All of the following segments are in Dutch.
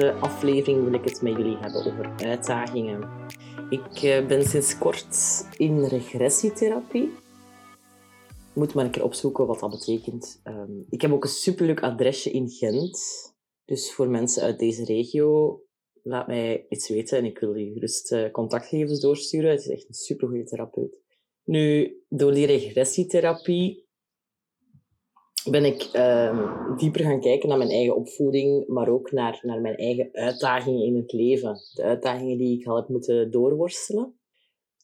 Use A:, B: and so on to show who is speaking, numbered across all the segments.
A: Deze aflevering wil ik het met jullie hebben over uitdagingen. Ik eh, ben sinds kort in regressietherapie. Moet maar een keer opzoeken wat dat betekent. Ehm, ik heb ook een superleuk adresje in Gent. Dus voor mensen uit deze regio, laat mij iets weten en ik wil je gerust uh, contactgegevens doorsturen. Het is echt een supergoeie therapeut. Nu, door die regressietherapie ben ik uh, dieper gaan kijken naar mijn eigen opvoeding, maar ook naar, naar mijn eigen uitdagingen in het leven. De uitdagingen die ik al heb moeten doorworstelen.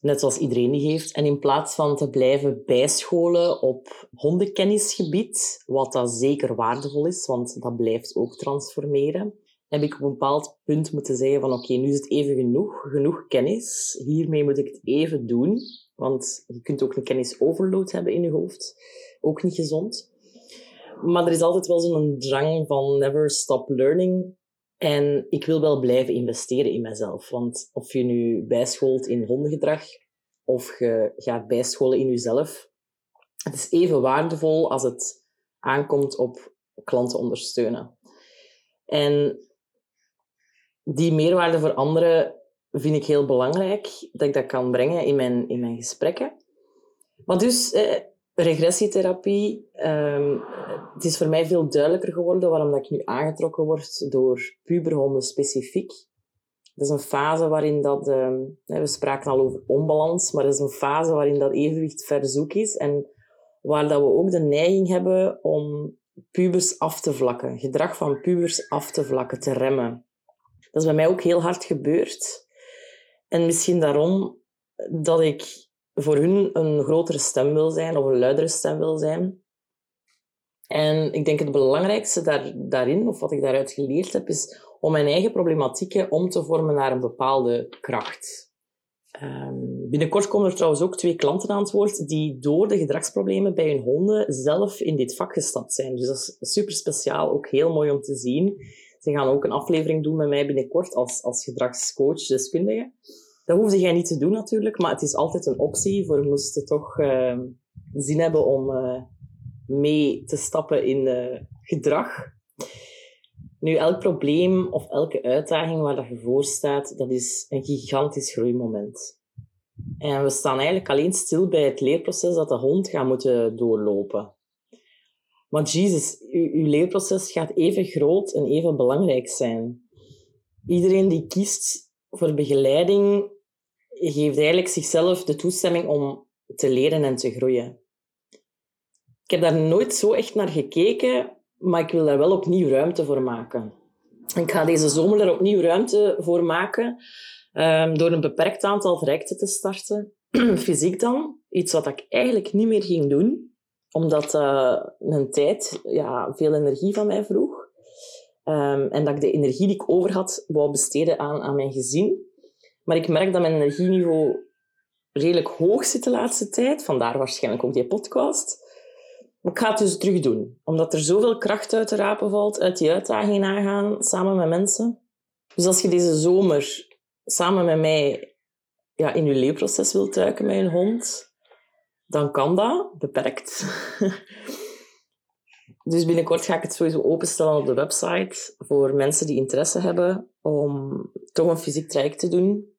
A: Net zoals iedereen die heeft. En in plaats van te blijven bijscholen op hondenkennisgebied, wat dat zeker waardevol is, want dat blijft ook transformeren, heb ik op een bepaald punt moeten zeggen van oké, nu is het even genoeg, genoeg kennis. Hiermee moet ik het even doen, want je kunt ook een kennisoverload hebben in je hoofd. Ook niet gezond. Maar er is altijd wel zo'n drang van never stop learning. En ik wil wel blijven investeren in mezelf. Want of je nu bijscholt in hondengedrag of je gaat bijscholen in jezelf, het is even waardevol als het aankomt op klanten ondersteunen. En die meerwaarde voor anderen vind ik heel belangrijk, dat ik dat kan brengen in mijn, in mijn gesprekken. Maar dus, eh, regressietherapie, um, het is voor mij veel duidelijker geworden waarom dat ik nu aangetrokken word door puberhonden specifiek. Dat is een fase waarin dat, um, we spraken al over onbalans, maar dat is een fase waarin dat evenwicht verzoek is en waar dat we ook de neiging hebben om pubers af te vlakken, gedrag van pubers af te vlakken, te remmen. Dat is bij mij ook heel hard gebeurd. En misschien daarom dat ik voor hun een grotere stem wil zijn of een luidere stem wil zijn. En ik denk het belangrijkste daar, daarin, of wat ik daaruit geleerd heb, is om mijn eigen problematieken om te vormen naar een bepaalde kracht. Um, binnenkort komen er trouwens ook twee klanten aan het woord die door de gedragsproblemen bij hun honden zelf in dit vak gestapt zijn. Dus dat is super speciaal, ook heel mooi om te zien. Ze gaan ook een aflevering doen met mij binnenkort als, als gedragscoach, deskundige. Dat hoefde jij niet te doen natuurlijk, maar het is altijd een optie voor moesten toch uh, zin hebben om uh, mee te stappen in uh, gedrag. Nu, elk probleem of elke uitdaging waar dat je voor staat, dat is een gigantisch groeimoment. En we staan eigenlijk alleen stil bij het leerproces dat de hond gaat moeten doorlopen. Jesus, uw, uw leerproces gaat even groot en even belangrijk zijn. Iedereen die kiest voor begeleiding geeft eigenlijk zichzelf de toestemming om te leren en te groeien. Ik heb daar nooit zo echt naar gekeken, maar ik wil daar wel opnieuw ruimte voor maken. Ik ga deze zomer er opnieuw ruimte voor maken um, door een beperkt aantal trajecten te starten. Fysiek dan, iets wat ik eigenlijk niet meer ging doen, omdat uh, een tijd ja, veel energie van mij vroeg. Um, en dat ik de energie die ik over had, wou besteden aan, aan mijn gezin. Maar ik merk dat mijn energieniveau redelijk hoog zit de laatste tijd. Vandaar waarschijnlijk ook die podcast. Ik ga het dus terug doen. Omdat er zoveel kracht uit te rapen valt, uit die uitdagingen aangaan, samen met mensen. Dus als je deze zomer samen met mij ja, in je leerproces wilt duiken met een hond, dan kan dat, beperkt. dus binnenkort ga ik het sowieso openstellen op de website voor mensen die interesse hebben om toch een fysiek traject te doen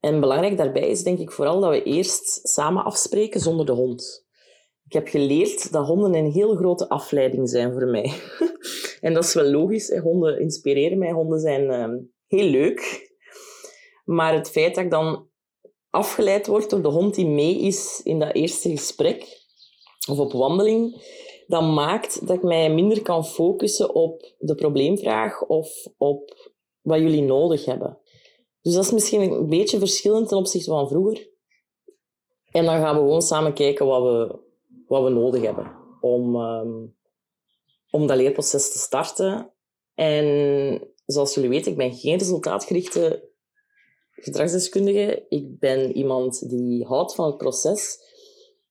A: en belangrijk daarbij is denk ik vooral dat we eerst samen afspreken zonder de hond. Ik heb geleerd dat honden een heel grote afleiding zijn voor mij. en dat is wel logisch. Honden inspireren mij. Honden zijn uh, heel leuk. Maar het feit dat ik dan afgeleid word door de hond die mee is in dat eerste gesprek of op wandeling, dat maakt dat ik mij minder kan focussen op de probleemvraag of op wat jullie nodig hebben. Dus dat is misschien een beetje verschillend ten opzichte van vroeger. En dan gaan we gewoon samen kijken wat we, wat we nodig hebben om, um, om dat leerproces te starten. En zoals jullie weten, ik ben geen resultaatgerichte gedragsdeskundige. Ik ben iemand die houdt van het proces.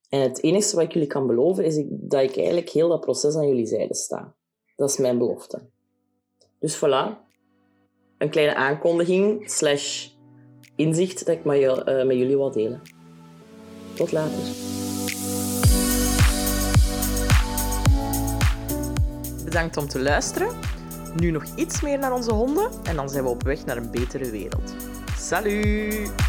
A: En het enige wat ik jullie kan beloven, is dat ik eigenlijk heel dat proces aan jullie zijde sta. Dat is mijn belofte. Dus voilà. Een kleine aankondiging slash inzicht dat ik met, uh, met jullie wil delen. Tot later.
B: Bedankt om te luisteren. Nu nog iets meer naar onze honden en dan zijn we op weg naar een betere wereld. Salut!